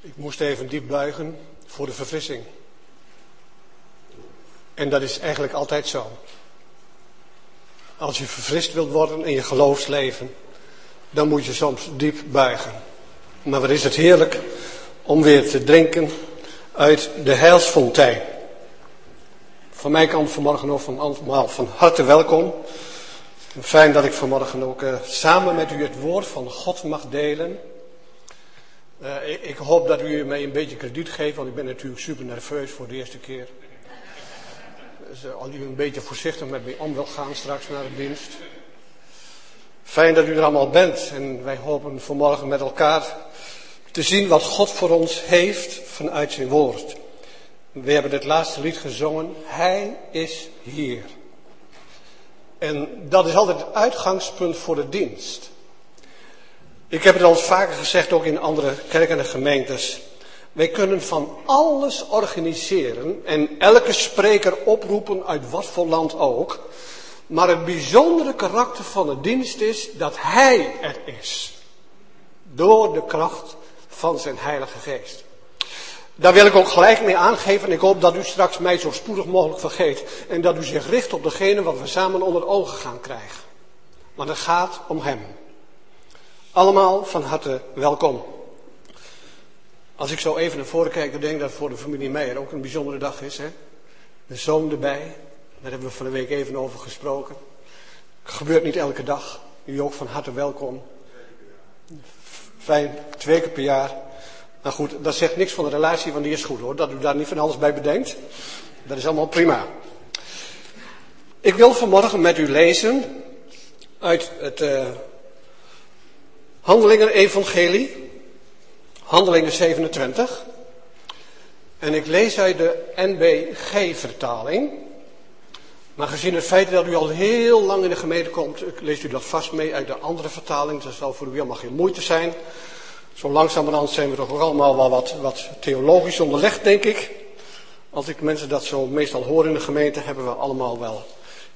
Ik moest even diep buigen voor de verfrissing. En dat is eigenlijk altijd zo. Als je verfrist wilt worden in je geloofsleven, dan moet je soms diep buigen. Maar wat is het heerlijk om weer te drinken uit de heilsfontein. Van mij kant vanmorgen ook van allemaal van harte welkom. Fijn dat ik vanmorgen ook uh, samen met u het woord van God mag delen. Uh, ik, hoop dat u mij een beetje krediet geeft, want ik ben natuurlijk super nerveus voor de eerste keer. Dus uh, als u een beetje voorzichtig met mij om wil gaan straks naar de dienst. Fijn dat u er allemaal bent en wij hopen vanmorgen met elkaar te zien wat God voor ons heeft vanuit zijn woord. We hebben het laatste lied gezongen, Hij is hier. En dat is altijd het uitgangspunt voor de dienst. Ik heb het al vaker gezegd, ook in andere kerken en gemeentes. Wij kunnen van alles organiseren en elke spreker oproepen uit wat voor land ook. Maar het bijzondere karakter van de dienst is dat Hij er is. Door de kracht van zijn Heilige Geest. Daar wil ik ook gelijk mee aangeven en ik hoop dat u straks mij zo spoedig mogelijk vergeet. En dat u zich richt op degene wat we samen onder de ogen gaan krijgen. Want het gaat om Hem. Allemaal van harte welkom. Als ik zo even naar voren kijk, dan denk ik dat voor de familie Meijer ook een bijzondere dag is. Hè? De zoon erbij, daar hebben we van de week even over gesproken. Het gebeurt niet elke dag. U ook van harte welkom. Fijn, twee keer per jaar. Nou goed, dat zegt niks van de relatie, want die is goed hoor. Dat u daar niet van alles bij bedenkt. Dat is allemaal prima. Ik wil vanmorgen met u lezen uit het uh, Handelingen Evangelie. Handelingen 27. En ik lees uit de NBG-vertaling. Maar gezien het feit dat u al heel lang in de gemeente komt, leest u dat vast mee uit de andere vertaling. Dat zal voor u helemaal geen moeite zijn. Zo langzamerhand zijn we toch ook allemaal wel wat, wat theologisch onderlegd, denk ik. Als ik mensen dat zo meestal hoor in de gemeente, hebben we allemaal wel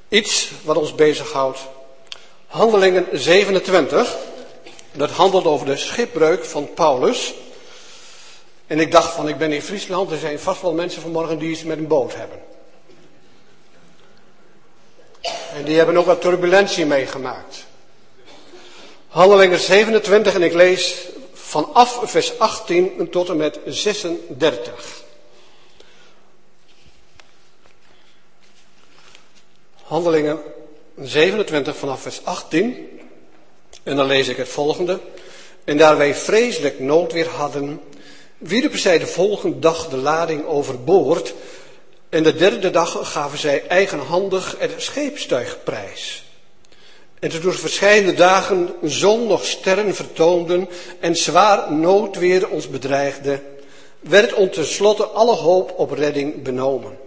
iets wat ons bezighoudt. Handelingen 27, dat handelt over de schipbreuk van Paulus. En ik dacht van, ik ben in Friesland, er zijn vast wel mensen vanmorgen die iets met een boot hebben. En die hebben ook wat turbulentie meegemaakt. Handelingen 27 en ik lees vanaf vers 18 tot en met 36. Handelingen 27 vanaf vers 18. En dan lees ik het volgende. En daar wij vreselijk noodweer hadden, wierpen zij de volgende dag de lading overboord. En de derde dag gaven zij eigenhandig het scheepstuig prijs. En toen door verschillende dagen zon nog sterren vertoonden en zwaar noodweer ons bedreigde, werd ons tenslotte alle hoop op redding benomen.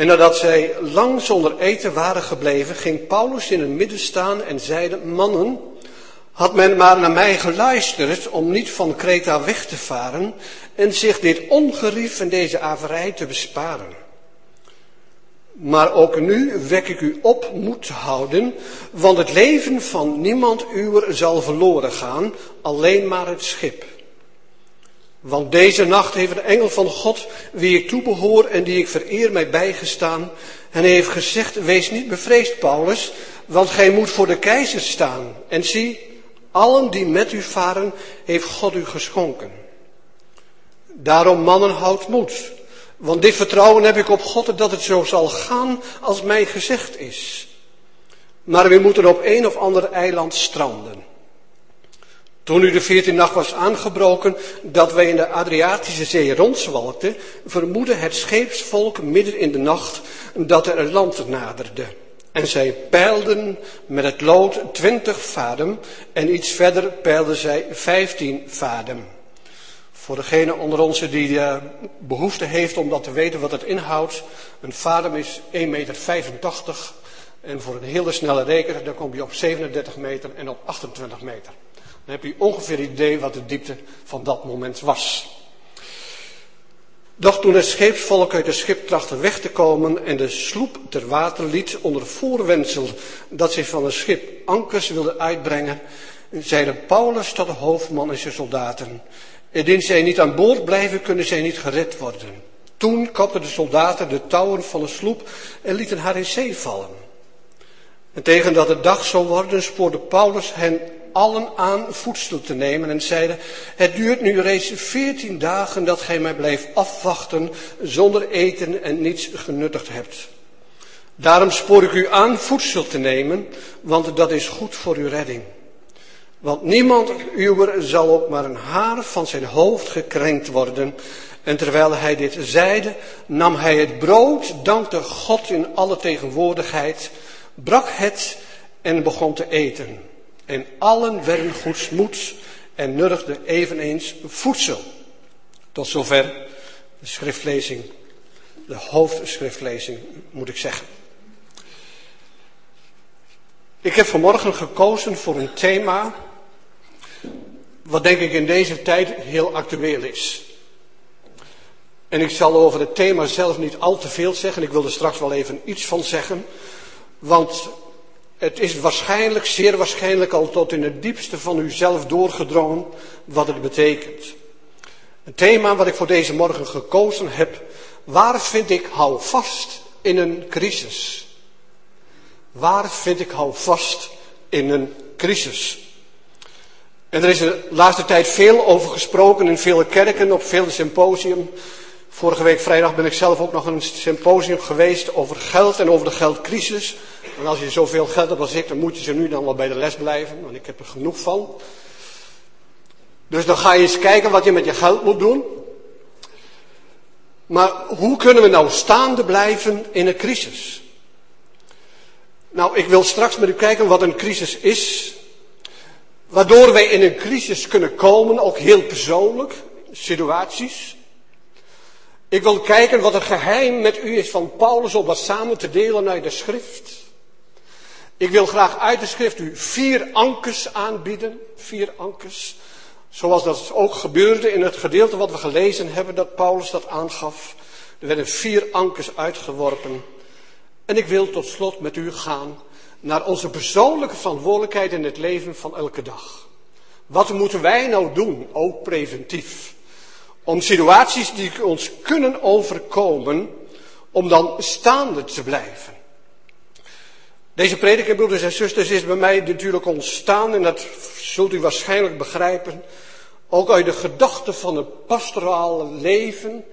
En nadat zij lang zonder eten waren gebleven, ging Paulus in het midden staan en zeide, mannen, had men maar naar mij geluisterd om niet van Kreta weg te varen en zich dit ongerief en deze averij te besparen. Maar ook nu wek ik u op moed te houden, want het leven van niemand uwer zal verloren gaan, alleen maar het schip. Want deze nacht heeft een engel van God, wie ik toebehoor en die ik vereer, mij bijgestaan. En hij heeft gezegd, wees niet bevreesd, Paulus, want gij moet voor de keizer staan. En zie, allen die met u varen, heeft God u geschonken. Daarom, mannen, houd moed. Want dit vertrouwen heb ik op God dat het zo zal gaan als mij gezegd is. Maar we moeten op een of ander eiland stranden. Toen nu de veertien nacht was aangebroken dat wij in de Adriatische Zee rondzwalkten, vermoedde het scheepsvolk midden in de nacht dat er een land naderde. En zij peilden met het lood twintig vadem en iets verder peilden zij vijftien vadem. Voor degene onder ons die uh, behoefte heeft om dat te weten wat het inhoudt. Een vadem is 1,85 meter. En voor een hele snelle rekener, dan kom je op 37 meter en op 28 meter. Dan heb je ongeveer idee wat de diepte van dat moment was. Doch toen het scheepsvolk uit de schip trachtte weg te komen en de sloep ter water liet onder voorwendsel dat zich van het schip ankers wilde uitbrengen, zeide Paulus tot de hoofdman en zijn soldaten, Indien zij niet aan boord blijven, kunnen zij niet gered worden. Toen kapten de soldaten de touwen van de sloep en lieten haar in zee vallen. En tegen dat het dag zou worden, spoorde Paulus hen allen aan voedsel te nemen en zeiden, het duurt nu reeds veertien dagen dat gij mij blijft afwachten zonder eten en niets genuttigd hebt. Daarom spoor ik u aan voedsel te nemen, want dat is goed voor uw redding. Want niemand uwer zal ook maar een haar van zijn hoofd gekrenkt worden. En terwijl hij dit zeide, nam hij het brood, dankte God in alle tegenwoordigheid, brak het en begon te eten. En allen werden goedsmoeds en nurgden eveneens voedsel. Tot zover de schriftlezing, de hoofdschriftlezing moet ik zeggen. Ik heb vanmorgen gekozen voor een thema wat denk ik in deze tijd heel actueel is. En ik zal over het thema zelf niet al te veel zeggen. Ik wil er straks wel even iets van zeggen. Want het is waarschijnlijk, zeer waarschijnlijk al tot in het diepste van uzelf doorgedrongen wat het betekent. Een thema wat ik voor deze morgen gekozen heb. Waar vind ik hou vast in een crisis? Waar vind ik hou vast in een crisis? En er is de laatste tijd veel over gesproken in vele kerken, op vele symposium. Vorige week vrijdag ben ik zelf ook nog een symposium geweest over geld en over de geldcrisis. En als je zoveel geld hebt als ik, dan moet je ze nu dan wel bij de les blijven, want ik heb er genoeg van. Dus dan ga je eens kijken wat je met je geld moet doen. Maar hoe kunnen we nou staande blijven in een crisis? Nou, ik wil straks met u kijken wat een crisis is. Waardoor wij in een crisis kunnen komen, ook heel persoonlijk, situaties. Ik wil kijken wat het geheim met u is van Paulus om dat samen te delen uit de schrift. Ik wil graag uit de schrift u vier ankers aanbieden, vier ankers. Zoals dat ook gebeurde in het gedeelte wat we gelezen hebben, dat Paulus dat aangaf. Er werden vier ankers uitgeworpen. En ik wil tot slot met u gaan naar onze persoonlijke verantwoordelijkheid in het leven van elke dag. Wat moeten wij nou doen, ook preventief, om situaties die ons kunnen overkomen, om dan staande te blijven? Deze prediking, broeders en zusters, is bij mij natuurlijk ontstaan, en dat zult u waarschijnlijk begrijpen, ook uit de gedachte van het pastorale leven,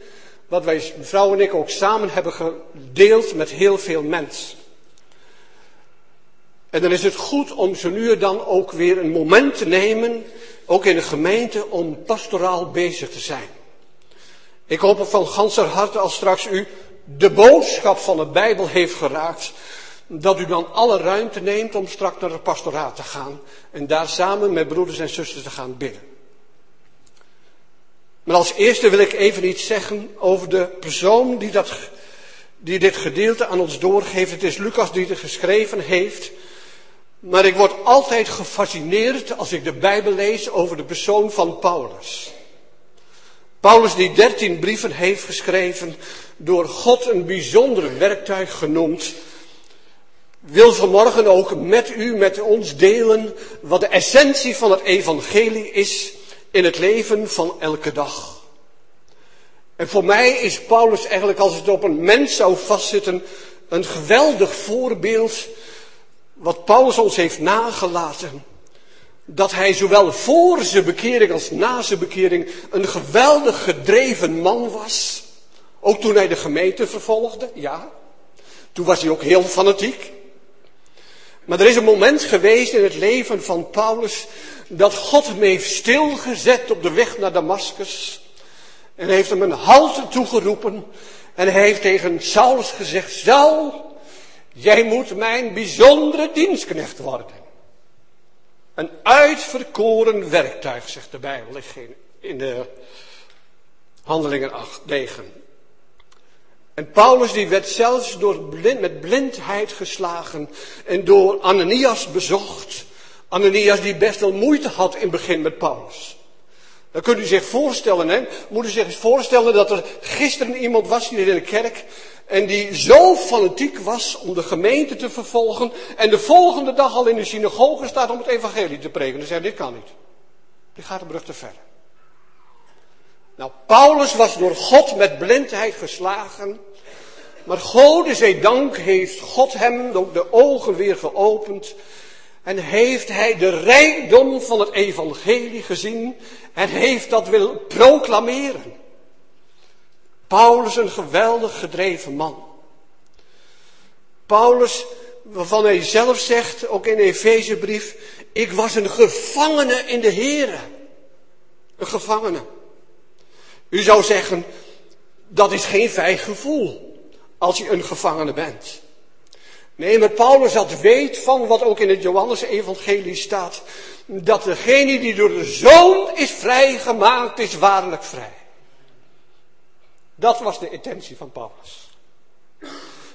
wat wij, mevrouw en ik, ook samen hebben gedeeld met heel veel mensen. En dan is het goed om zo nu en dan ook weer een moment te nemen, ook in de gemeente, om pastoraal bezig te zijn. Ik hoop van ganser harte als straks u de boodschap van de Bijbel heeft geraakt, dat u dan alle ruimte neemt om straks naar het pastoraat te gaan en daar samen met broeders en zusters te gaan bidden. Maar als eerste wil ik even iets zeggen over de persoon die, dat, die dit gedeelte aan ons doorgeeft. Het is Lucas die het geschreven heeft. Maar ik word altijd gefascineerd als ik de Bijbel lees over de persoon van Paulus. Paulus die dertien brieven heeft geschreven, door God een bijzonder werktuig genoemd, wil vanmorgen ook met u, met ons delen wat de essentie van het evangelie is in het leven van elke dag. En voor mij is Paulus eigenlijk, als het op een mens zou vastzitten, een geweldig voorbeeld wat Paulus ons heeft nagelaten. Dat hij zowel voor zijn bekering als na zijn bekering een geweldig gedreven man was. Ook toen hij de gemeente vervolgde, ja. Toen was hij ook heel fanatiek. Maar er is een moment geweest in het leven van Paulus dat God hem heeft stilgezet op de weg naar Damascus. En heeft hem een halte toegeroepen. En hij heeft tegen Saulus gezegd, Saul, Jij moet mijn bijzondere dienstknecht worden. Een uitverkoren werktuig, zegt de Bijbel in de Handelingen 8, 9. En Paulus die werd zelfs door met blindheid geslagen en door Ananias bezocht. Ananias die best wel moeite had in het begin met Paulus. Dan kunt u zich voorstellen, hè? Moet u zich eens voorstellen dat er gisteren iemand was hier in de kerk en die zo fanatiek was om de gemeente te vervolgen. En de volgende dag al in de synagoge staat om het evangelie te preken. Dan zei dit kan niet. Dit gaat de brug te ver. Nou, Paulus was door God met blindheid geslagen. Maar God, zij dank, heeft God hem ook de ogen weer geopend. En heeft hij de rijkdom van het evangelie gezien. En heeft dat willen proclameren. Paulus een geweldig gedreven man. Paulus, waarvan hij zelf zegt, ook in Efezebrief, ik was een gevangene in de Here. Een gevangene. U zou zeggen, dat is geen fijn gevoel als je een gevangene bent. Nee, maar Paulus had weet van wat ook in het Johannes-evangelie staat, dat degene die door de Zoon is vrijgemaakt, is waarlijk vrij. Dat was de intentie van Paulus.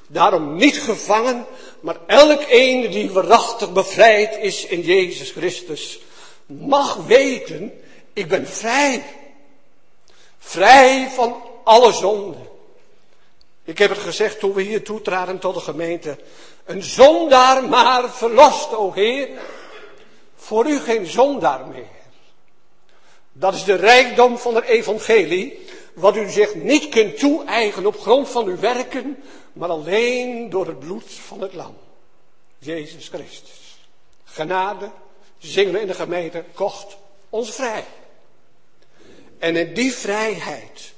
Daarom niet gevangen, maar elk een die waarachtig bevrijd is in Jezus Christus, mag weten, ik ben vrij. Vrij van alle zonde. Ik heb het gezegd toen we hier toetraden tot de gemeente. Een zondaar maar verlost, o Heer. Voor u geen zondaar meer. Dat is de rijkdom van het evangelie. Wat u zich niet kunt toe-eigenen op grond van uw werken. Maar alleen door het bloed van het lam. Jezus Christus. Genade, zingen we in de gemeente, kocht ons vrij. En in die vrijheid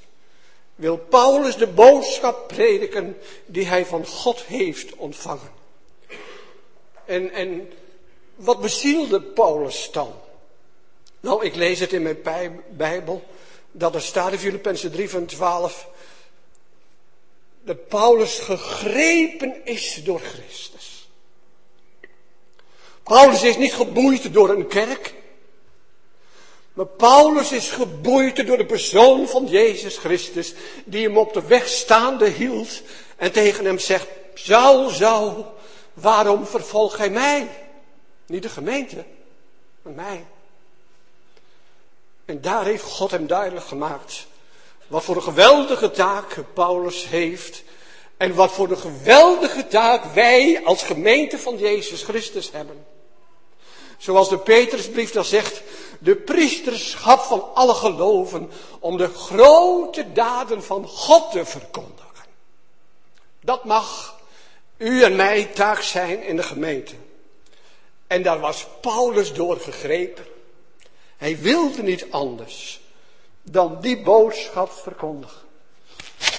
wil Paulus de boodschap prediken die hij van God heeft ontvangen. En, en wat bezielde Paulus dan? Nou, ik lees het in mijn Bijbel, dat er staat in Filippenzen 3 van 12, dat Paulus gegrepen is door Christus. Paulus is niet geboeid door een kerk. Maar Paulus is geboeid door de persoon van Jezus Christus, die hem op de weg staande hield en tegen hem zegt, Saul, Saul, waarom vervolg gij mij? Niet de gemeente, maar mij. En daar heeft God hem duidelijk gemaakt wat voor een geweldige taak Paulus heeft en wat voor een geweldige taak wij als gemeente van Jezus Christus hebben. Zoals de Petrusbrief dan zegt, de priesterschap van alle geloven om de grote daden van God te verkondigen. Dat mag u en mij taak zijn in de gemeente. En daar was Paulus door gegrepen. Hij wilde niet anders dan die boodschap verkondigen.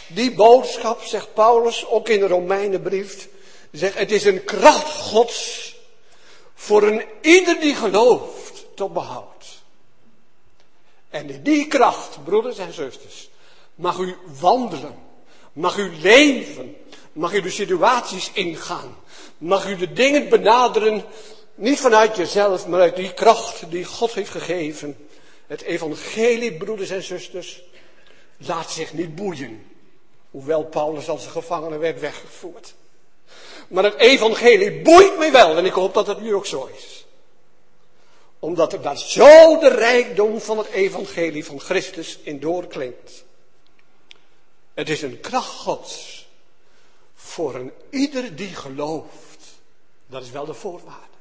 Die boodschap, zegt Paulus ook in de Romeinenbrief, zegt het is een kracht Gods voor een ieder die gelooft tot behoud. En in die kracht, broeders en zusters, mag u wandelen, mag u leven, mag u de situaties ingaan, mag u de dingen benaderen, niet vanuit jezelf, maar uit die kracht die God heeft gegeven. Het evangelie, broeders en zusters, laat zich niet boeien. Hoewel Paulus als een gevangene werd weggevoerd. Maar het evangelie boeit mij wel en ik hoop dat het nu ook zo is omdat er daar zo de rijkdom van het evangelie van Christus in doorklinkt. Het is een kracht Gods voor een ieder die gelooft. Dat is wel de voorwaarde.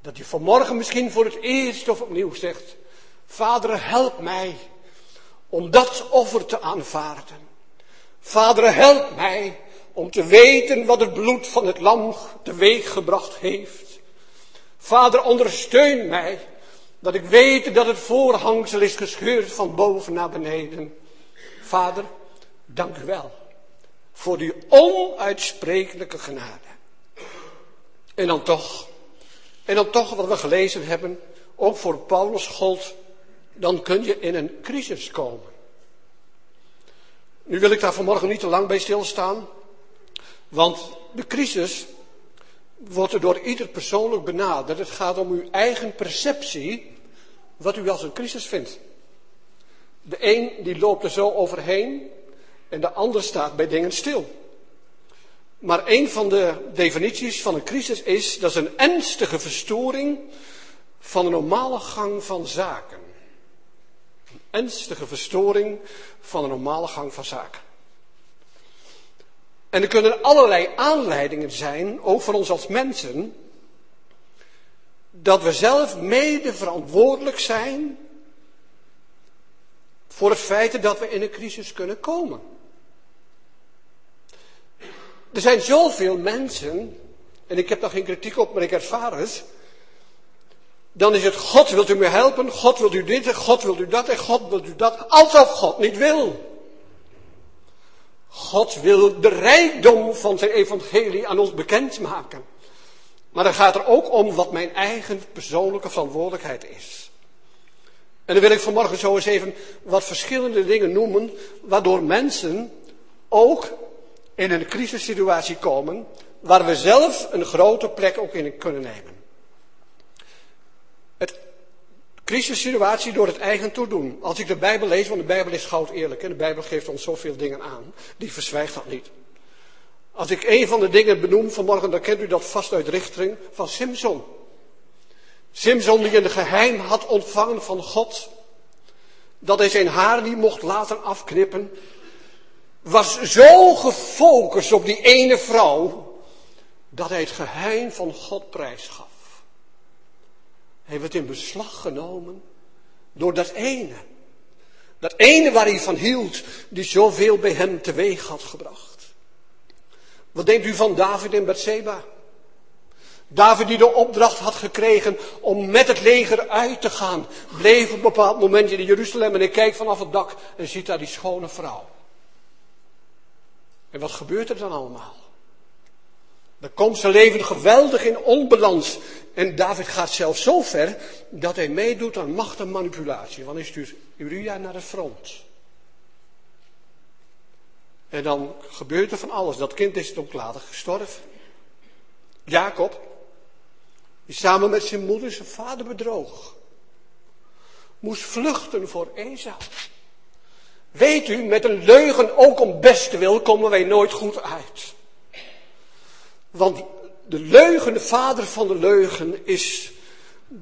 Dat je vanmorgen misschien voor het eerst of opnieuw zegt, Vader help mij om dat offer te aanvaarden. Vader help mij om te weten wat het bloed van het lam teweeggebracht heeft. Vader, ondersteun mij, dat ik weet dat het voorhangsel is gescheurd van boven naar beneden. Vader, dank u wel voor die onuitsprekelijke genade. En dan toch, en dan toch wat we gelezen hebben, ook voor Paulus gold, dan kun je in een crisis komen. Nu wil ik daar vanmorgen niet te lang bij stilstaan, want de crisis wordt er door ieder persoonlijk benaderd. Het gaat om uw eigen perceptie, wat u als een crisis vindt. De een die loopt er zo overheen en de ander staat bij dingen stil. Maar een van de definities van een crisis is, dat is een ernstige verstoring van de normale gang van zaken. Een ernstige verstoring van de normale gang van zaken. En er kunnen allerlei aanleidingen zijn, ook voor ons als mensen, dat we zelf mede verantwoordelijk zijn voor het feit dat we in een crisis kunnen komen. Er zijn zoveel mensen, en ik heb daar geen kritiek op, maar ik ervaar het. Dan is het God wilt u me helpen, God wilt u dit, God wilt u dat en God wilt u dat, alsof God niet wil. God wil de rijkdom van zijn evangelie aan ons bekendmaken. Maar dan gaat er ook om wat mijn eigen persoonlijke verantwoordelijkheid is. En dan wil ik vanmorgen zo eens even wat verschillende dingen noemen, waardoor mensen ook in een crisissituatie komen, waar we zelf een grote plek ook in kunnen nemen. Het crisissituatie door het eigen toedoen. Als ik de Bijbel lees, want de Bijbel is goud eerlijk en de Bijbel geeft ons zoveel dingen aan, die verzwijgt dat niet. Als ik een van de dingen benoem vanmorgen, dan kent u dat vast uit richting van Simson. Simson die een geheim had ontvangen van God, dat hij zijn haar niet mocht laten afknippen, was zo gefocust op die ene vrouw, dat hij het geheim van God prijsgaf. Hij werd in beslag genomen door dat ene. Dat ene waar hij van hield, die zoveel bij hem teweeg had gebracht. Wat denkt u van David en Bathseba? David die de opdracht had gekregen om met het leger uit te gaan, bleef op een bepaald moment in Jeruzalem en hij kijkt vanaf het dak en ziet daar die schone vrouw. En wat gebeurt er dan allemaal? Dan komt zijn leven geweldig in onbalans. En David gaat zelfs zo ver dat hij meedoet aan macht en manipulatie. Want hij stuurt Uria naar de front. En dan gebeurt er van alles. Dat kind is ook later gestorven. Jacob, die samen met zijn moeder zijn vader bedroog. Moest vluchten voor Esau. Weet u, met een leugen ook om best wil komen wij nooit goed uit. Want de leugen, de vader van de leugen, is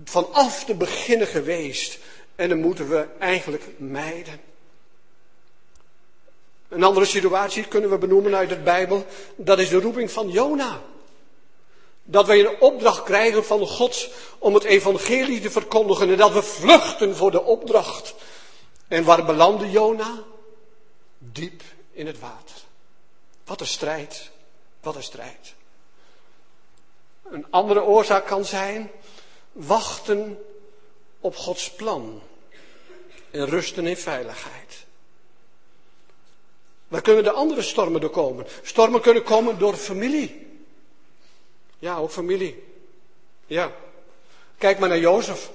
vanaf de beginnen geweest. En dan moeten we eigenlijk mijden. Een andere situatie kunnen we benoemen uit de Bijbel. Dat is de roeping van Jona. Dat wij een opdracht krijgen van God om het evangelie te verkondigen. En dat we vluchten voor de opdracht. En waar belandde Jona? Diep in het water. Wat een strijd. Wat een strijd. Een andere oorzaak kan zijn wachten op Gods plan en rusten in veiligheid. Waar kunnen de andere stormen door komen? Stormen kunnen komen door familie. Ja, ook familie. Ja. Kijk maar naar Jozef.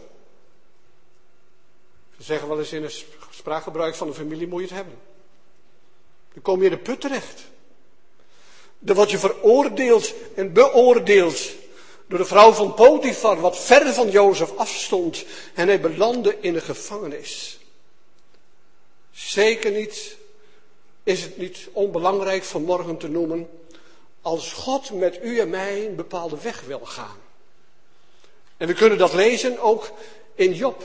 Ze zeggen wel eens in het spraakgebruik van een familie moet je het hebben. Dan kom je in de put terecht. Word je veroordeeld en beoordeeld door de vrouw van Potifar, wat ver van Jozef afstond. En hij belandde in de gevangenis. Zeker niet is het niet onbelangrijk vanmorgen te noemen, als God met u en mij een bepaalde weg wil gaan. En we kunnen dat lezen ook in Job.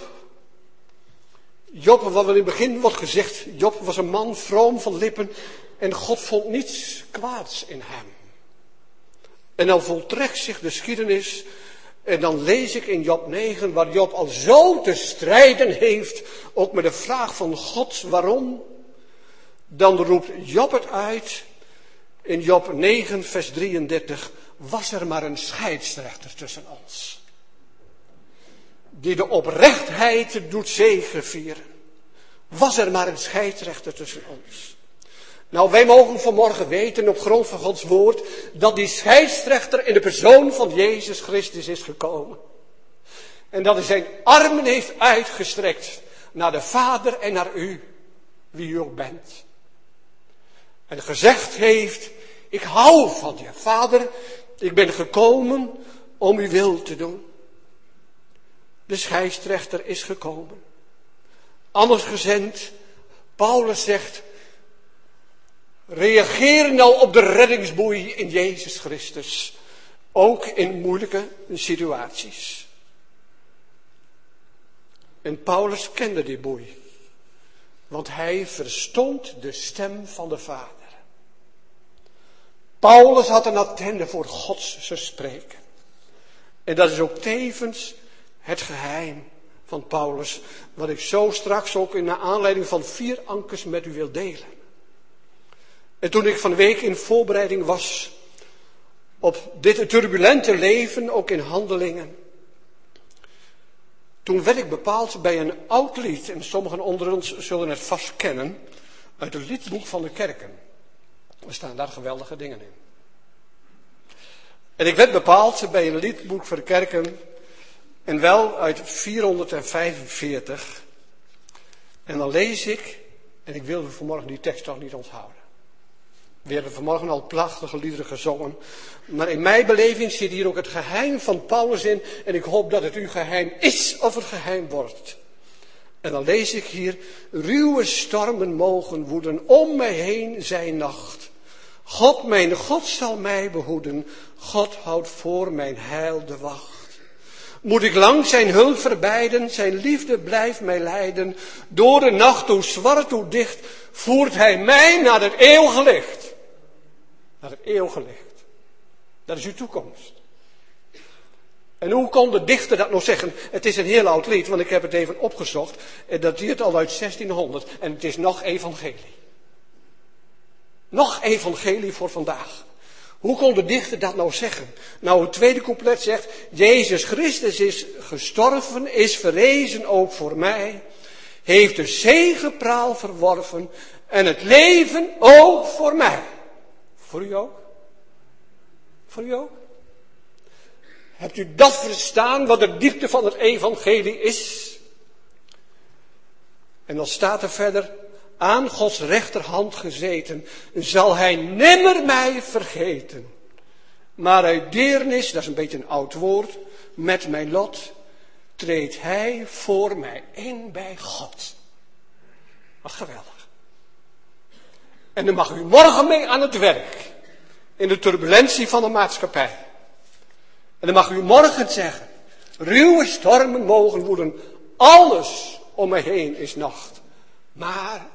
Job, wat in het begin wordt gezegd, Job was een man vroom van lippen en God vond niets kwaads in hem. En dan voltrekt zich de geschiedenis en dan lees ik in Job 9 waar Job al zo te strijden heeft, ook met de vraag van God waarom. Dan roept Job het uit in Job 9 vers 33, was er maar een scheidsrechter tussen ons. Die de oprechtheid doet zegevieren. Was er maar een scheidsrechter tussen ons. Nou, wij mogen vanmorgen weten op grond van Gods woord dat die scheidsrechter in de persoon van Jezus Christus is gekomen. En dat hij zijn armen heeft uitgestrekt naar de Vader en naar u, wie u ook bent. En gezegd heeft, ik hou van je, Vader, ik ben gekomen om uw wil te doen. De scheidsrechter is gekomen. Anders gezend, Paulus zegt, Reageer nou op de reddingsboei in Jezus Christus. Ook in moeilijke situaties. En Paulus kende die boei. Want hij verstond de stem van de Vader. Paulus had een attende voor Gods spreken. En dat is ook tevens het geheim van Paulus, wat ik zo straks ook in naar aanleiding van vier ankers met u wil delen. En toen ik van de week in voorbereiding was op dit turbulente leven, ook in handelingen, toen werd ik bepaald bij een oud lied, en sommigen onder ons zullen het vast kennen, uit het liedboek van de kerken. Er staan daar geweldige dingen in. En ik werd bepaald bij een liedboek voor de kerken, en wel uit 445. En dan lees ik, en ik wilde vanmorgen die tekst toch niet onthouden. We hebben vanmorgen al prachtige liederen gezongen. Maar in mijn beleving zit hier ook het geheim van Paulus in. En ik hoop dat het uw geheim is of het geheim wordt. En dan lees ik hier, ruwe stormen mogen woeden, om mij heen zijn nacht. God, mijn God zal mij behoeden, God houdt voor mijn heil de wacht. Moet ik lang zijn hulp verbijden, zijn liefde blijft mij leiden. Door de nacht, hoe zwart, hoe dicht, voert hij mij naar het eeuwige licht. Naar het eeuwige licht. Dat is uw toekomst. En hoe kon de dichter dat nog zeggen? Het is een heel oud lied, want ik heb het even opgezocht. Het dateert al uit 1600 en het is nog evangelie. Nog evangelie voor vandaag. Hoe kon de dichter dat nou zeggen? Nou, het tweede couplet zegt, Jezus Christus is gestorven, is verrezen ook voor mij, heeft de zegepraal verworven en het leven ook voor mij. Voor u ook? Voor u ook? Hebt u dat verstaan, wat de diepte van het evangelie is? En dan staat er verder, aan Gods rechterhand gezeten, zal hij nimmer mij vergeten. Maar uit deernis, dat is een beetje een oud woord, met mijn lot, treedt hij voor mij in bij God. Wat geweldig. En dan mag u morgen mee aan het werk. In de turbulentie van de maatschappij. En dan mag u morgen zeggen. Ruwe stormen mogen woeden. Alles om me heen is nacht. Maar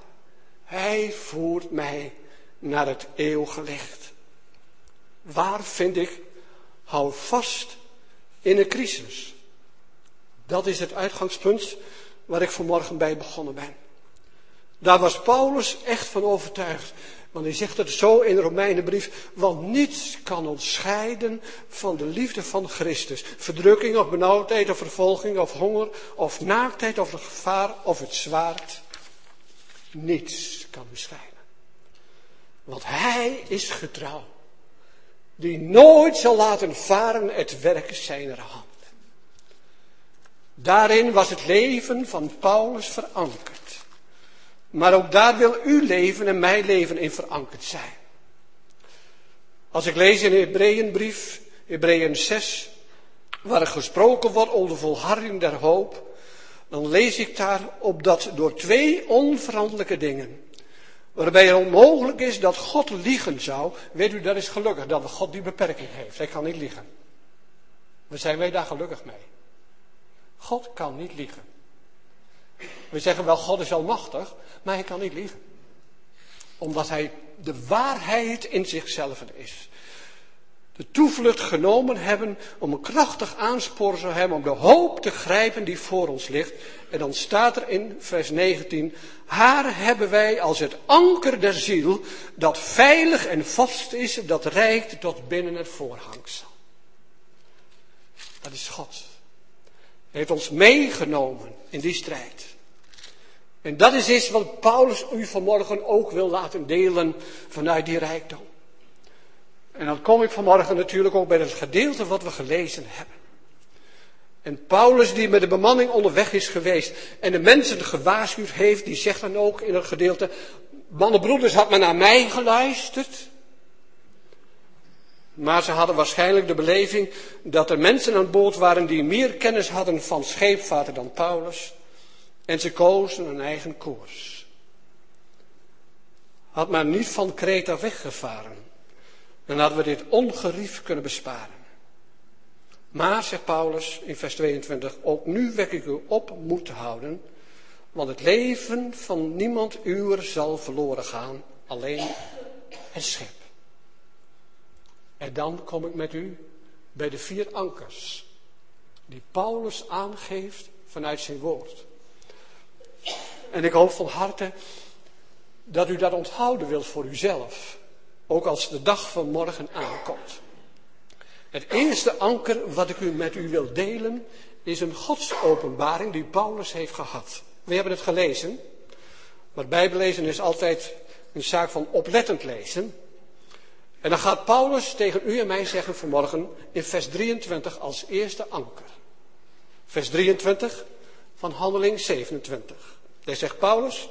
hij voert mij naar het eeuwige licht. Waar vind ik hou vast in een crisis? Dat is het uitgangspunt waar ik vanmorgen bij begonnen ben. Daar was Paulus echt van overtuigd. Want hij zegt het zo in de Romeinenbrief, want niets kan ons scheiden van de liefde van Christus. Verdrukking of benauwdheid of vervolging of honger of naaktheid of gevaar of het zwaard. Niets kan u. Want hij is getrouw. Die nooit zal laten varen het werk zijner hand. Daarin was het leven van Paulus verankerd. Maar ook daar wil uw leven en mijn leven in verankerd zijn. Als ik lees in de Hebreeënbrief, Hebreeën 6, waar er gesproken wordt over de volharding der hoop, dan lees ik daar op dat door twee onveranderlijke dingen, waarbij het onmogelijk is dat God liegen zou, weet u, dat is gelukkig dat God die beperking heeft. Hij kan niet liegen. We zijn wij daar gelukkig mee. God kan niet liegen. We zeggen wel, God is almachtig, maar hij kan niet liegen. Omdat hij de waarheid in zichzelf is de toevlucht genomen hebben om een krachtig aanspoor te hebben om de hoop te grijpen die voor ons ligt. En dan staat er in vers 19, haar hebben wij als het anker der ziel, dat veilig en vast is, dat reikt tot binnen het voorhangsel. Dat is God. Hij heeft ons meegenomen in die strijd. En dat is iets wat Paulus u vanmorgen ook wil laten delen vanuit die rijkdom. En dan kom ik vanmorgen natuurlijk ook bij het gedeelte wat we gelezen hebben. En Paulus die met de bemanning onderweg is geweest en de mensen gewaarschuwd heeft, die zegt dan ook in het gedeelte, mannenbroeders had men naar mij geluisterd. Maar ze hadden waarschijnlijk de beleving dat er mensen aan boord waren die meer kennis hadden van scheepvaarten dan Paulus. En ze kozen een eigen koers. Had men niet van Kreta weggevaren dan hadden we dit ongerief kunnen besparen. Maar, zegt Paulus in vers 22, ook nu wek ik u op moed te houden, want het leven van niemand uur zal verloren gaan, alleen het schip. En dan kom ik met u bij de vier ankers die Paulus aangeeft vanuit zijn woord. En ik hoop van harte dat u dat onthouden wilt voor uzelf. Ook als de dag van morgen aankomt. Het eerste anker wat ik u met u wil delen is een godsopenbaring die Paulus heeft gehad. We hebben het gelezen, maar bijbelezen is altijd een zaak van oplettend lezen. En dan gaat Paulus tegen u en mij zeggen vanmorgen in vers 23 als eerste anker. Vers 23 van Handeling 27. Daar zegt Paulus.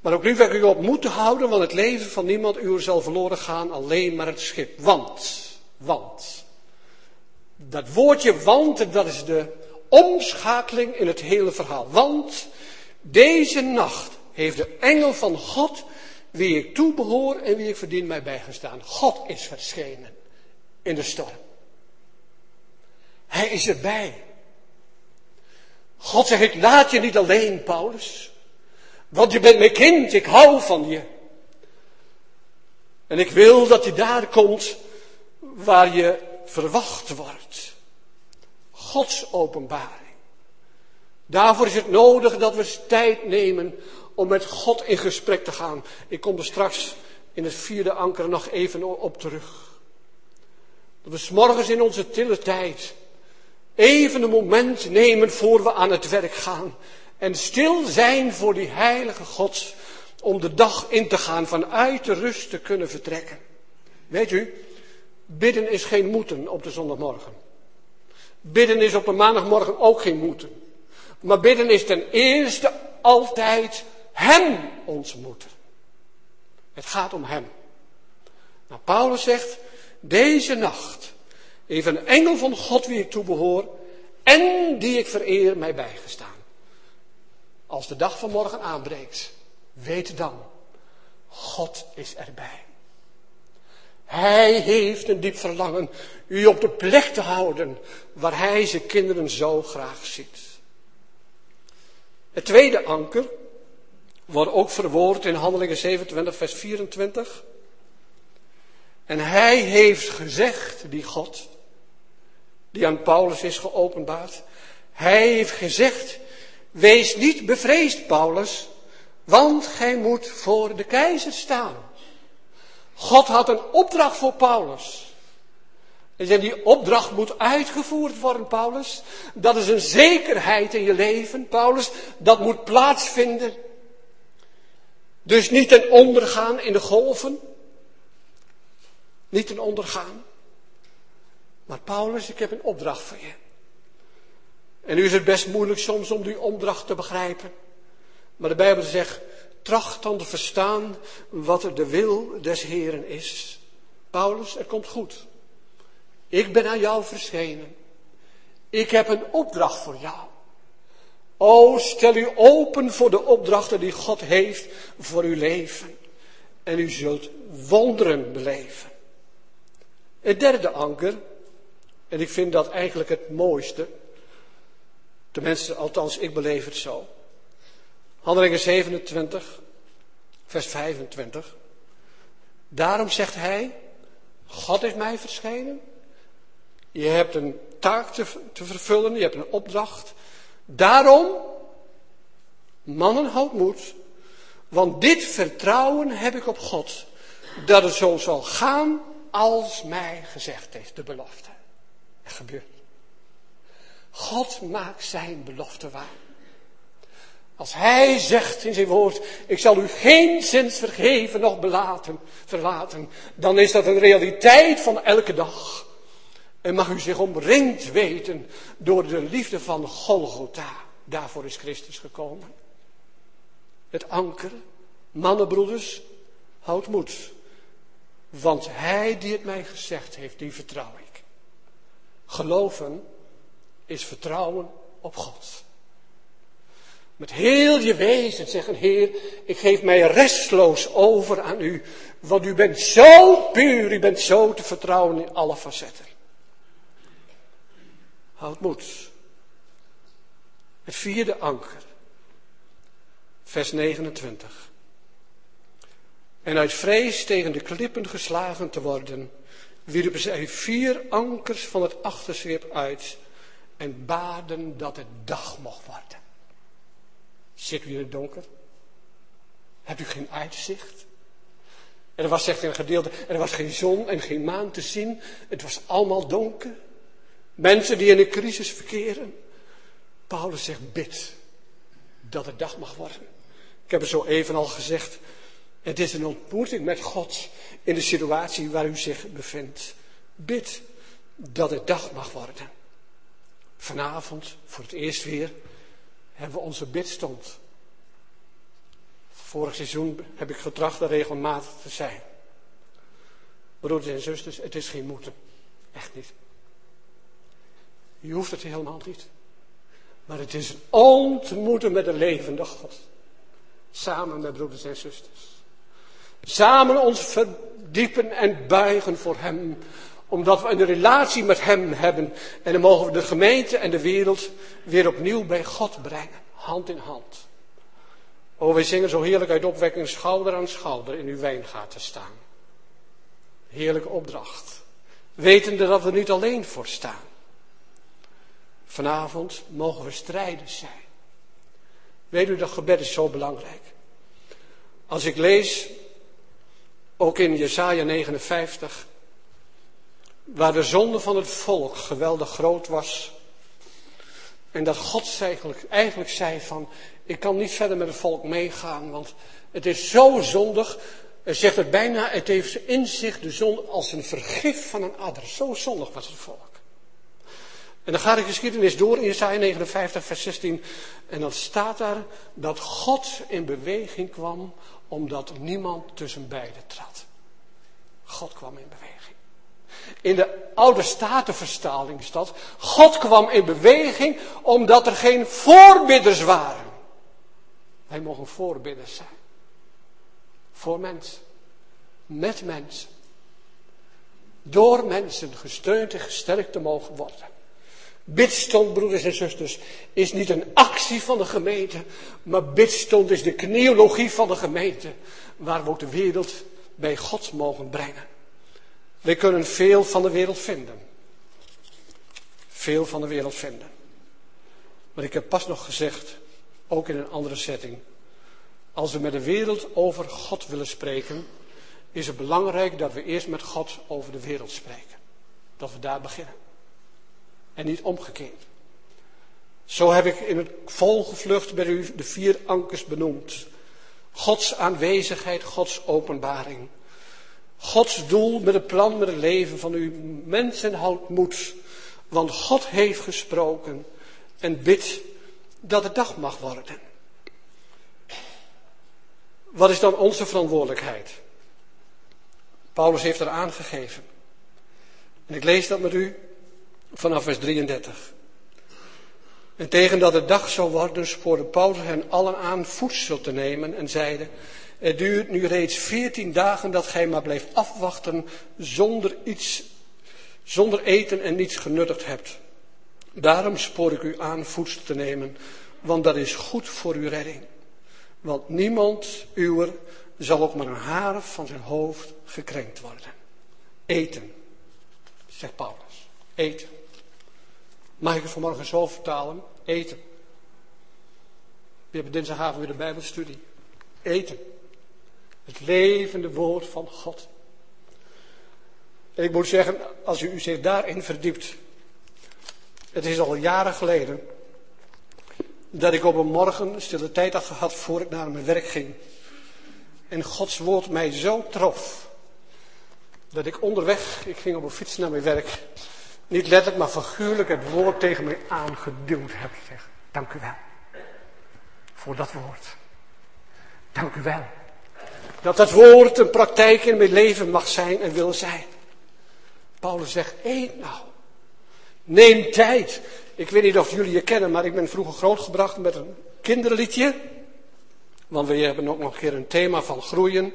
Maar ook nu ik u op moeten houden, want het leven van niemand u zal verloren gaan, alleen maar het schip. Want, want. Dat woordje want, dat is de omschakeling in het hele verhaal. Want deze nacht heeft de engel van God, wie ik toebehoor en wie ik verdien, mij bijgestaan. God is verschenen in de storm. Hij is erbij. God zegt, ik laat je niet alleen, Paulus. Want je bent mijn kind, ik hou van je. En ik wil dat je daar komt waar je verwacht wordt. Gods openbaring. Daarvoor is het nodig dat we tijd nemen om met God in gesprek te gaan. Ik kom er straks in het vierde anker nog even op terug. Dat we s'morgens in onze tille tijd even een moment nemen voor we aan het werk gaan. En stil zijn voor die heilige God om de dag in te gaan, vanuit de rust te kunnen vertrekken. Weet u, bidden is geen moeten op de zondagmorgen. Bidden is op de maandagmorgen ook geen moeten. Maar bidden is ten eerste altijd Hem ontmoeten. Het gaat om Hem. Nou, Paulus zegt, deze nacht heeft een engel van God wie ik toebehoor en die ik vereer mij bijgestaan. Als de dag van morgen aanbreekt, weet dan, God is erbij. Hij heeft een diep verlangen u op de plek te houden waar hij zijn kinderen zo graag ziet. Het tweede anker wordt ook verwoord in Handelingen 27, vers 24. En hij heeft gezegd, die God, die aan Paulus is geopenbaard. Hij heeft gezegd, wees niet bevreesd, Paulus, want gij moet voor de keizer staan. God had een opdracht voor Paulus. En die opdracht moet uitgevoerd worden, Paulus. Dat is een zekerheid in je leven, Paulus. Dat moet plaatsvinden. Dus niet ten ondergaan in de golven. Niet ten ondergaan. Maar Paulus, ik heb een opdracht voor je. En nu is het best moeilijk soms om die opdracht te begrijpen. Maar de Bijbel zegt, tracht dan te verstaan wat de wil des Heren is. Paulus, het komt goed. Ik ben aan jou verschenen. Ik heb een opdracht voor jou. O, stel u open voor de opdrachten die God heeft voor uw leven. En u zult wonderen beleven. Het derde anker, en ik vind dat eigenlijk het mooiste. Tenminste, althans, ik beleef het zo. Handelingen 27, vers 25. Daarom zegt hij, God is mij verschenen. Je hebt een taak te, vervullen, je hebt een opdracht. Daarom, mannen, houd moed. Want dit vertrouwen heb ik op God. Dat het zo zal gaan als mij gezegd heeft, de belofte. Het gebeurt. God maakt zijn belofte waar. Als hij zegt in zijn woord, ik zal u geen zins vergeven nog belaten, verlaten, dan is dat een realiteit van elke dag. En mag u zich omringd weten door de liefde van Golgotha. Daarvoor is Christus gekomen. Het anker, mannenbroeders, houd moed. Want hij die het mij gezegd heeft, die vertrouw ik. Geloven is vertrouwen op God. Met heel je wezen zeggen, Heer, ik geef mij restloos over aan u. Want u bent zo puur, u bent zo te vertrouwen in alle facetten. Houd moed. Het vierde anker. Vers 29. En uit vrees tegen de klippen geslagen te worden, wierpen zij vier ankers van het achterschip uit en baden dat het dag mocht worden. Zit u in het donker? Hebt u geen uitzicht? En er was zegt een gedeelte, er was geen zon en geen maan te zien. Het was allemaal donker. Mensen die in een crisis verkeren. Paulus zegt, bid dat het dag mag worden. Ik heb het zo even al gezegd. Het is een ontmoeting met God in de situatie waar u zich bevindt. Bid dat het dag mag worden. Vanavond, voor het eerst weer, hebben we onze bidstond. Vorig seizoen heb ik getracht er regelmatig te zijn. Broeders en zusters, het is geen moeten. Echt niet. Je hoeft het helemaal niet. Maar het is een ontmoeten met de levende God. Samen met broeders en zusters. Samen ons verdiepen en buigen voor Hem. Omdat we een relatie met Hem hebben. En dan mogen we de gemeente en de wereld weer opnieuw bij God brengen. Hand in hand. Oh, wij zingen zo heerlijk uit opwekking schouder aan schouder in uw wijngaard te staan. Heerlijke opdracht. Wetende dat we niet alleen voor staan. Vanavond mogen we strijders zijn. Weet u dat gebed is zo belangrijk. Als ik lees, ook in Jesaja 59, waar de zonde van het volk geweldig groot was. En dat God eigenlijk, eigenlijk zei van, ik kan niet verder met het volk meegaan, want het is zo zondig. Hij zegt het bijna, het heeft in zich de zonde als een vergif van een adder. Zo zondig was het volk. En dan gaat de geschiedenis door in Jesaja 59, vers 16. En dan staat daar dat God in beweging kwam, omdat niemand tussen beiden trad. God kwam in beweging. In de oude statenverstaling dat, God kwam in beweging omdat er geen voorbidders waren. Wij mogen voorbidders zijn. Voor mensen. Met mensen. Door mensen gesteund en gesterkt te mogen worden. Bidstond, broeders en zusters, is niet een actie van de gemeente, maar bidstond is de kniologie van de gemeente, waar we ook de wereld bij God mogen brengen. We kunnen veel van de wereld vinden. Veel van de wereld vinden. Maar ik heb pas nog gezegd, ook in een andere setting, als we met de wereld over God willen spreken, is het belangrijk dat we eerst met God over de wereld spreken. Dat we daar beginnen en niet omgekeerd. Zo heb ik in het volgevlucht bij u de vier ankers benoemd. Gods aanwezigheid, Gods openbaring. Gods doel met het plan, met het leven van u. Mensen houdt moed, want God heeft gesproken en bidt dat het dag mag worden. Wat is dan onze verantwoordelijkheid? Paulus heeft er aangegeven. En ik lees dat met u vanaf vers 33. En tegen dat de dag zou worden, spoorde Paulus hen allen aan voedsel te nemen en zeide, het duurt nu reeds veertien dagen dat gij maar blijft afwachten zonder iets, zonder eten en niets genuttigd hebt. Daarom spoor ik u aan voedsel te nemen, want dat is goed voor uw redding. Want niemand uwer zal ook maar een haar van zijn hoofd gekrenkt worden. Eten, zegt Paulus. Eten. Mag ik het vanmorgen zo vertalen? Eten. We hebben dinsdagavond weer de Bijbelstudie. Eten. Het levende woord van God. En ik moet zeggen, als u zich daarin verdiept. Het is al jaren geleden dat ik op een morgen stille tijd had gehad voor ik naar mijn werk ging. En Gods woord mij zo trof. Dat ik onderweg, ik ging op een fiets naar mijn werk niet letterlijk, maar figuurlijk het woord tegen mij aangeduwd heb. Zeg, dank u wel. Voor dat woord. Dank u wel. Dat dat woord een praktijk in mijn leven mag zijn en wil zijn. Paulus zegt, eet nou. Neem tijd. Ik weet niet of jullie je kennen, maar ik ben vroeger grootgebracht met een kinderliedje. Want we hebben ook nog een keer een thema van groeien.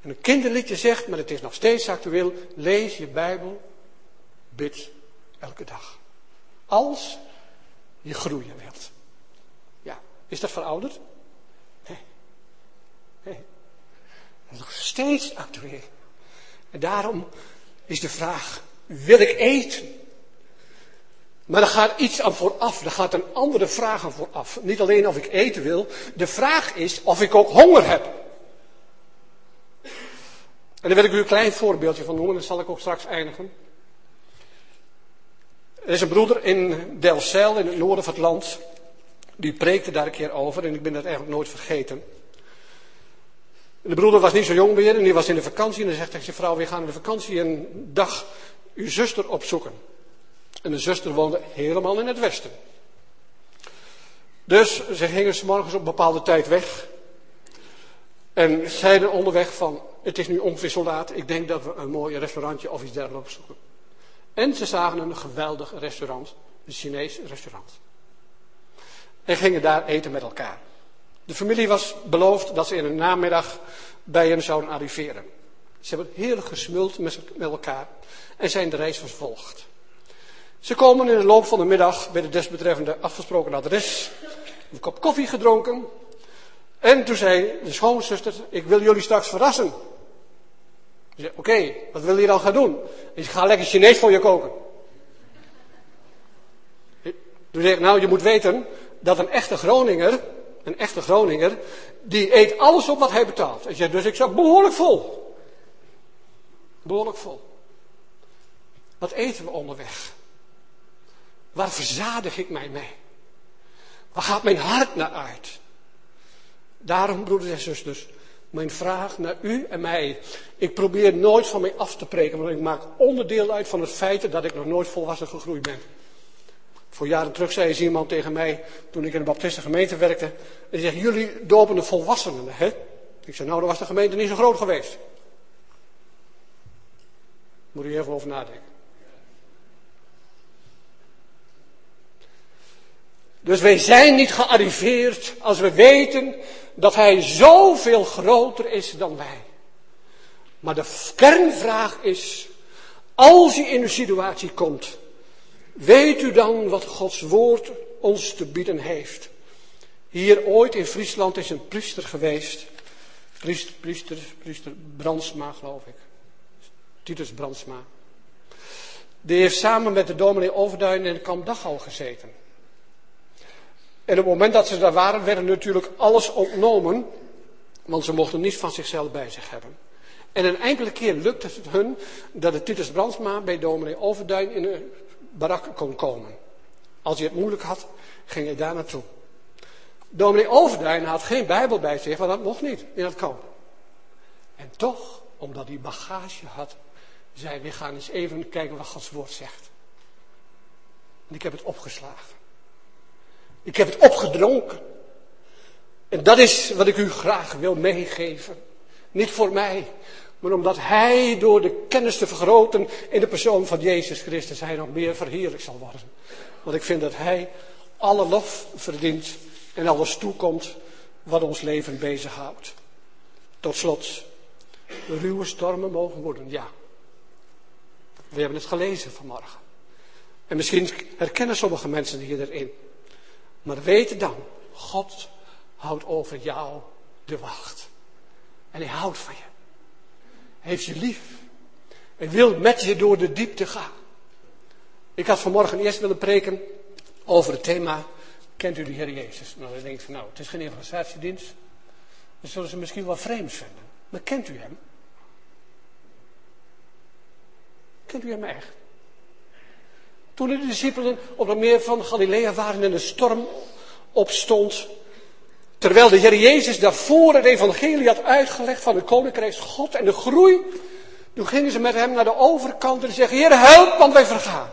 En een kinderliedje zegt, maar het is nog steeds actueel, lees je Bijbel Bid elke dag. Als je groeien wilt. Ja, is dat verouderd? Nee. Nee. Dat is nog steeds actueel. En daarom is de vraag, wil ik eten? Maar er gaat iets aan vooraf, er gaat een andere vraag vooraf. Niet alleen of ik eten wil, de vraag is of ik ook honger heb. En daar wil ik u een klein voorbeeldje van noemen, dan zal ik ook straks eindigen. Er is een broeder in Delcel, in het noorden van het land, die preekte daar een keer over en ik ben dat eigenlijk nooit vergeten. De broeder was niet zo jong meer en die was in de vakantie en hij zegt tegen zijn vrouw, we gaan in de vakantie een dag uw zuster opzoeken. En de zuster woonde helemaal in het westen. Dus ze gingen s morgens op een bepaalde tijd weg. En zeiden onderweg van, het is nu ongeveer zo laat, ik denk dat we een mooi restaurantje of iets dergelijks zoeken. En ze zagen een geweldig restaurant, een Chinees restaurant. En gingen daar eten met elkaar. De familie was beloofd dat ze in de namiddag bij hen zouden arriveren. Ze hebben heerlijk gesmuld met elkaar en zijn de reis vervolgd. Ze komen in de loop van de middag bij de desbetreffende afgesproken adres. Een kop koffie gedronken. En toen zei de schoonzuster, ik wil jullie straks verrassen. Ze zei, oké, wat wil je dan gaan doen? Ik ga lekker Chinees voor je koken. Toen zei ik, nou je moet weten dat een echte Groninger, een echte Groninger, die eet alles op wat hij betaalt. Dus ik zat behoorlijk vol. Behoorlijk vol. Wat eten we onderweg? Waar verzadig ik mij mee? Waar gaat mijn hart naar uit? Daarom, broeders en zusters, mijn vraag naar u en mij. Ik probeer nooit van mij af te preken, want ik maak onderdeel uit van het feit dat ik nog nooit volwassen gegroeid ben. Voor jaren terug zei eens iemand tegen mij, toen ik in de Baptiste gemeente werkte, en die zegt, jullie dopen de volwassenen, hè? Ik zei, nou, dan was de gemeente niet zo groot geweest. Moet u even over nadenken. Dus wij zijn niet gearriveerd als we weten dat Hij zoveel groter is dan wij. Maar de kernvraag is, als u in een situatie komt, weet u dan wat Gods woord ons te bieden heeft? Hier ooit in Friesland is een priester geweest. Priester, priester, priester Brandsma geloof ik. Titus Brandsma. Die heeft samen met de dominee Overduin in de kamp Dachau gezeten. En op het moment dat ze daar waren, werden natuurlijk alles ontnomen, want ze mochten niets van zichzelf bij zich hebben. En een enkele keer lukte het hun dat de Titus Brandsma bij dominee Overduin in een barak kon komen. Als hij het moeilijk had, ging hij daar naartoe. Dominee Overduin had geen Bijbel bij zich, want dat mocht niet in het kamp. En toch, omdat hij bagage had, zei we gaan eens even kijken wat Gods woord zegt. En ik heb het opgeslagen. Ik heb het opgedronken. En dat is wat ik u graag wil meegeven. Niet voor mij, maar omdat Hij door de kennis te vergroten in de persoon van Jezus Christus, Hij nog meer verheerlijk zal worden. Want ik vind dat Hij alle lof verdient en alles toekomt wat ons leven bezighoudt. Tot slot, ruwe stormen mogen worden, ja. We hebben het gelezen vanmorgen. En misschien herkennen sommige mensen hier erin. Maar weet dan, God houdt over jou de wacht. En hij houdt van je. Heeft je lief. Hij wil met je door de diepte gaan. Ik had vanmorgen eerst willen preken over het thema, kent u de Heer Jezus? Nou, dan denk ik van, nou, het is geen evangelisatiedienst. Dan zullen ze misschien wel vreemd vinden. Maar kent u hem? Kent u hem echt? Toen de discipelen op het meer van Galilea waren en de storm opstond. Terwijl de Heer Jezus daarvoor het evangelie had uitgelegd van het koninkrijk God en de groei. Toen gingen ze met hem naar de overkant en zeggen, Heer help, want wij vergaan.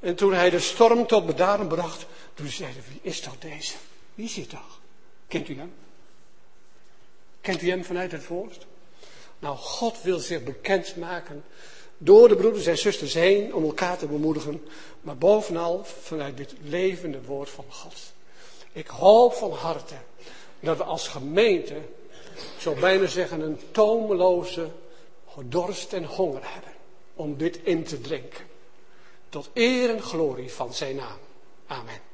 En toen hij de storm tot bedaren bracht, toen zeiden wie is toch deze? Wie is toch? Kent u hem? Kent u hem vanuit het woord? Nou, God wil zich bekendmaken door de broeders en zusters heen om elkaar te bemoedigen, maar bovenal vanuit dit levende woord van God. Ik hoop van harte dat we als gemeente, ik zou bijna zeggen, een tomeloze dorst en honger hebben om dit in te drinken. Tot eer en glorie van zijn naam. Amen.